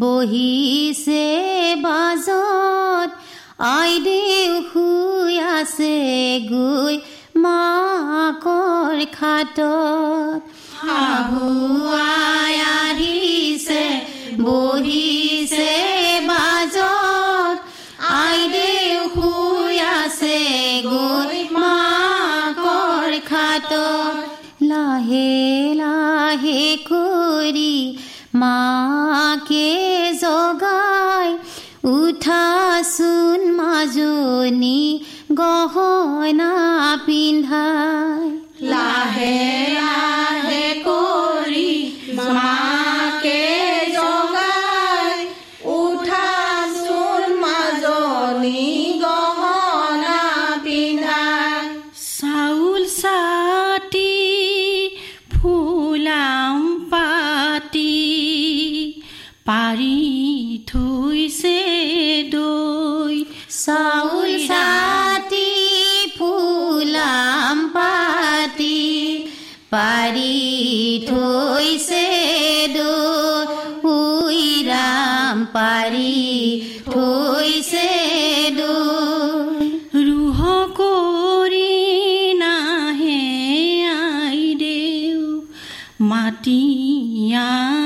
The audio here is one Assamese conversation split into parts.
বহিছে বাজত। আইদেউ শুই আছে গৈ মাকৰ খাটত। শাহুৱাই আহিছে বহিছে গহনা পিন্ধাই লাহে লাহে কৰি মাকে জগাই। উঠাচোন মাজনী গহনা পিন্ধাই। চাউল চাটি ফুলাম পাতি পাৰি থৈছে দৈ। চাউল চাতি থৈছে দুইৰাম পাৰি থৈছে দুই ৰুহ কৰি নাহে আইদেউ মাতি আনা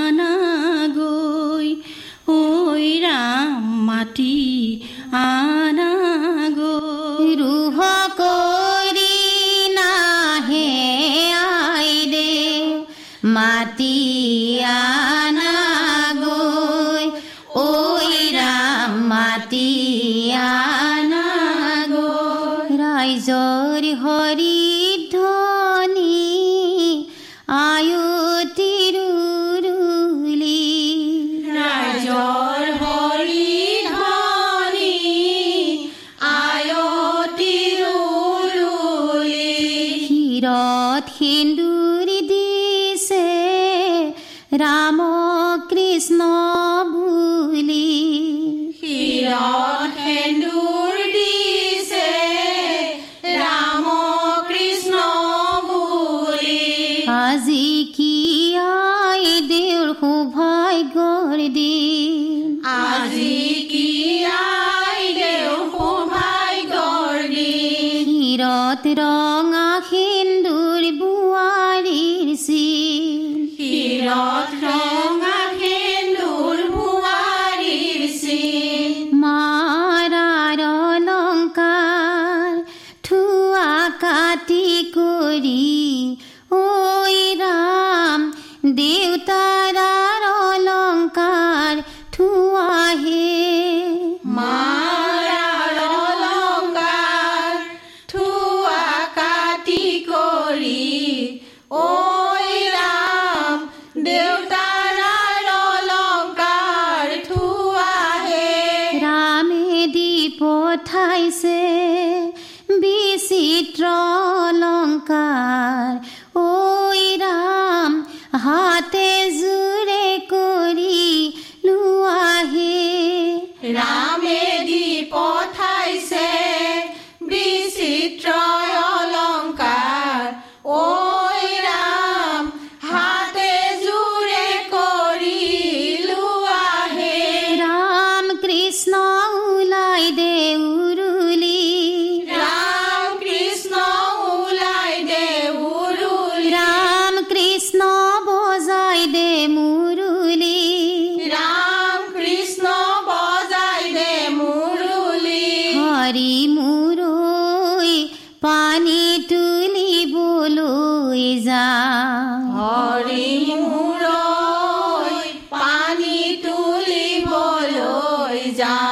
ক্ষীৰত সিন্দুৰি দিছে ৰাম কৃষ্ণ বুলি ক্ষীৰত সেন্দুৰ দিছে ৰাম কৃষ্ণ বুলি আজি কি আই দেউৰ সৌভাগ্যৰ দিন আজি কি আইদেউ সৌভাগ্যৰ দিন ক্ষীৰত ৰঙা Lord ৰাম দেউতাৰ जा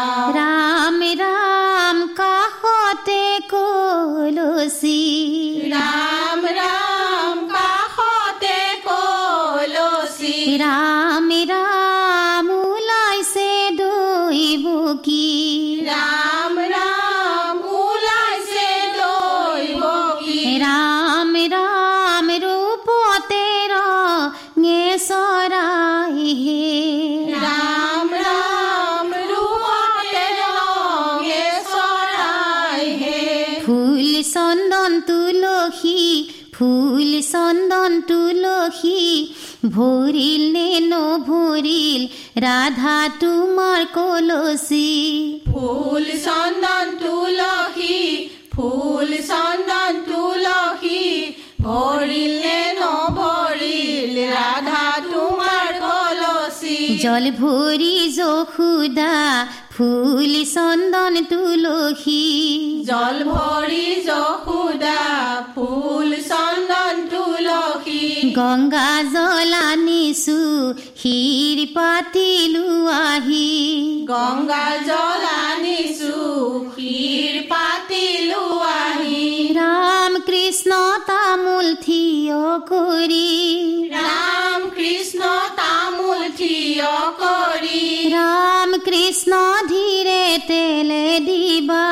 ভৰিল নে নভৰিল ৰাধা তোমাৰ কলচী ফুল চন্দন তুলসী ফুল চন্দন তুলসী ভৰিল নে নভৰিল ৰাধা তোমাৰ কলচী জল ভৰি যশোদা ফুল চন্দন তুলসী জল ভৰি যশোদা গংগা জল আনিছো শিৰ পাতিলো আহি গংগা জল আনিছো ক্ষীৰ পাতিলো আহি ৰাম কৃষ্ণ তামোল থিয় কৰি ৰাম কৃষ্ণ তামোল থিয় কৰি ৰাম কৃষ্ণ ধীৰে তেলে দিবা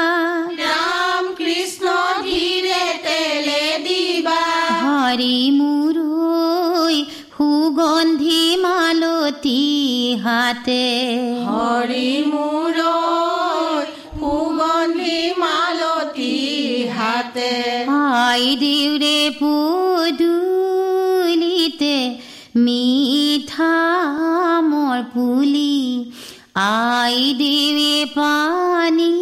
হাতে হৰি মোৰ সুগন্ধি মালতী হাতে। আই দেউৰে পদুলিতে মিঠা মোৰ পুলি। আই দেৱে পানী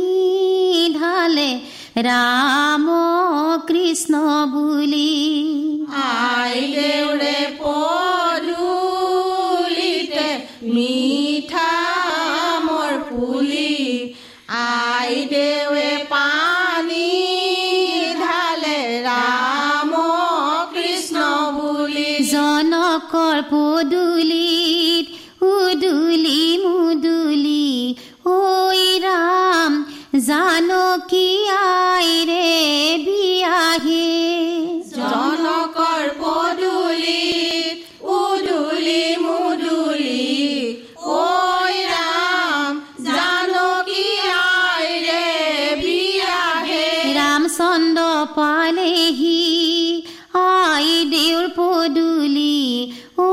আই দেউৰ পদুলি ঐ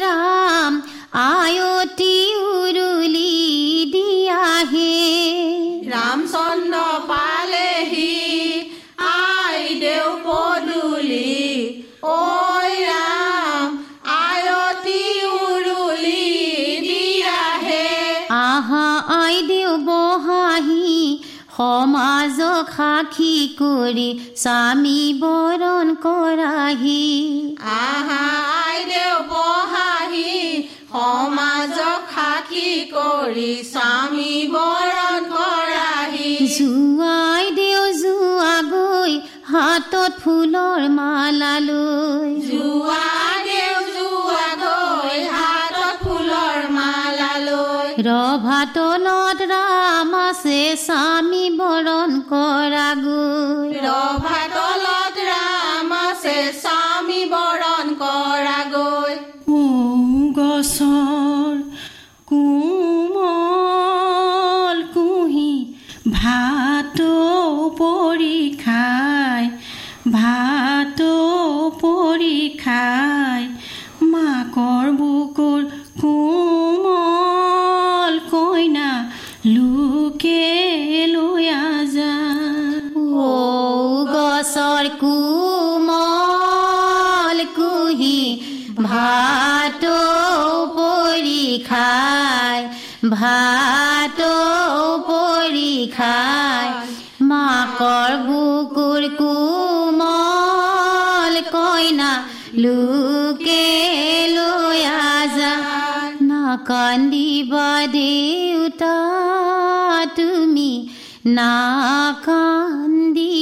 ৰাম আয়তী উৰুলি দিয়াহে ৰামচন্দ্ৰ পালেহি আই দেউ পদুলি ঐ ৰাম আয়তী উৰুলি দিয়াহে আহা আই দেউ বহাহি সমাজক সাক্ষী কৰি স্বামী বৰণ কৰাহি আহা আই দেউ বহাহি সমাজক সাক্ষী কৰি স্বামী বৰণ কৰাহি জোৱাই দেউ যোৱা গৈ হাতত ফুলৰ মালা লৈ। যোৱা দেউ যোৱা গৈ হাতত ফুলৰ মালা লৈ। ৰভা তলত ৰাম আছে স্বামী বৰণ কৰা গৈ। ৰভা কোমল কুহি ভাত পৰি খাই ভাত পৰি খাই মাকৰ বুকুৰ কোমল কইনা লোকে লৈ আজা। নাকান্দিবা দেউতা তুমি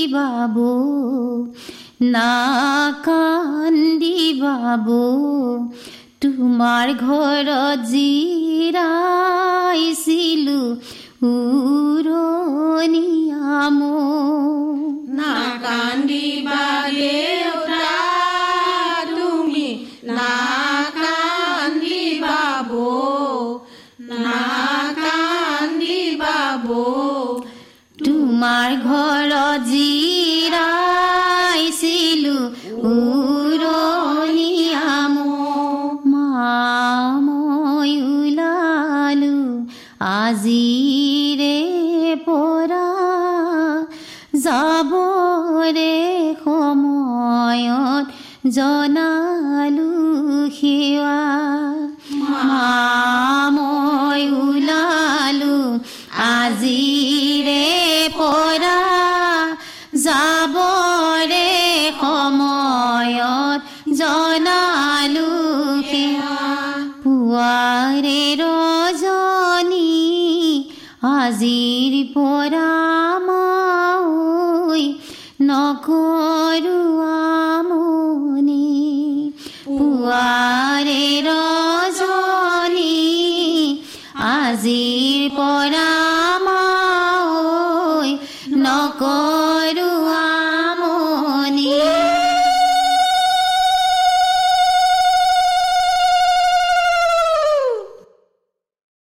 নাকান্দিবা বৌ নাকান্দিবা বৌ তোমাৰ ঘৰত জিৰাইছিলো উৰণিয়ামো জনালো সেৱা। মই ওলালো আজিৰে পৰা। যাবৰে সময়ত জনালো সেৱা। পুৱাৰে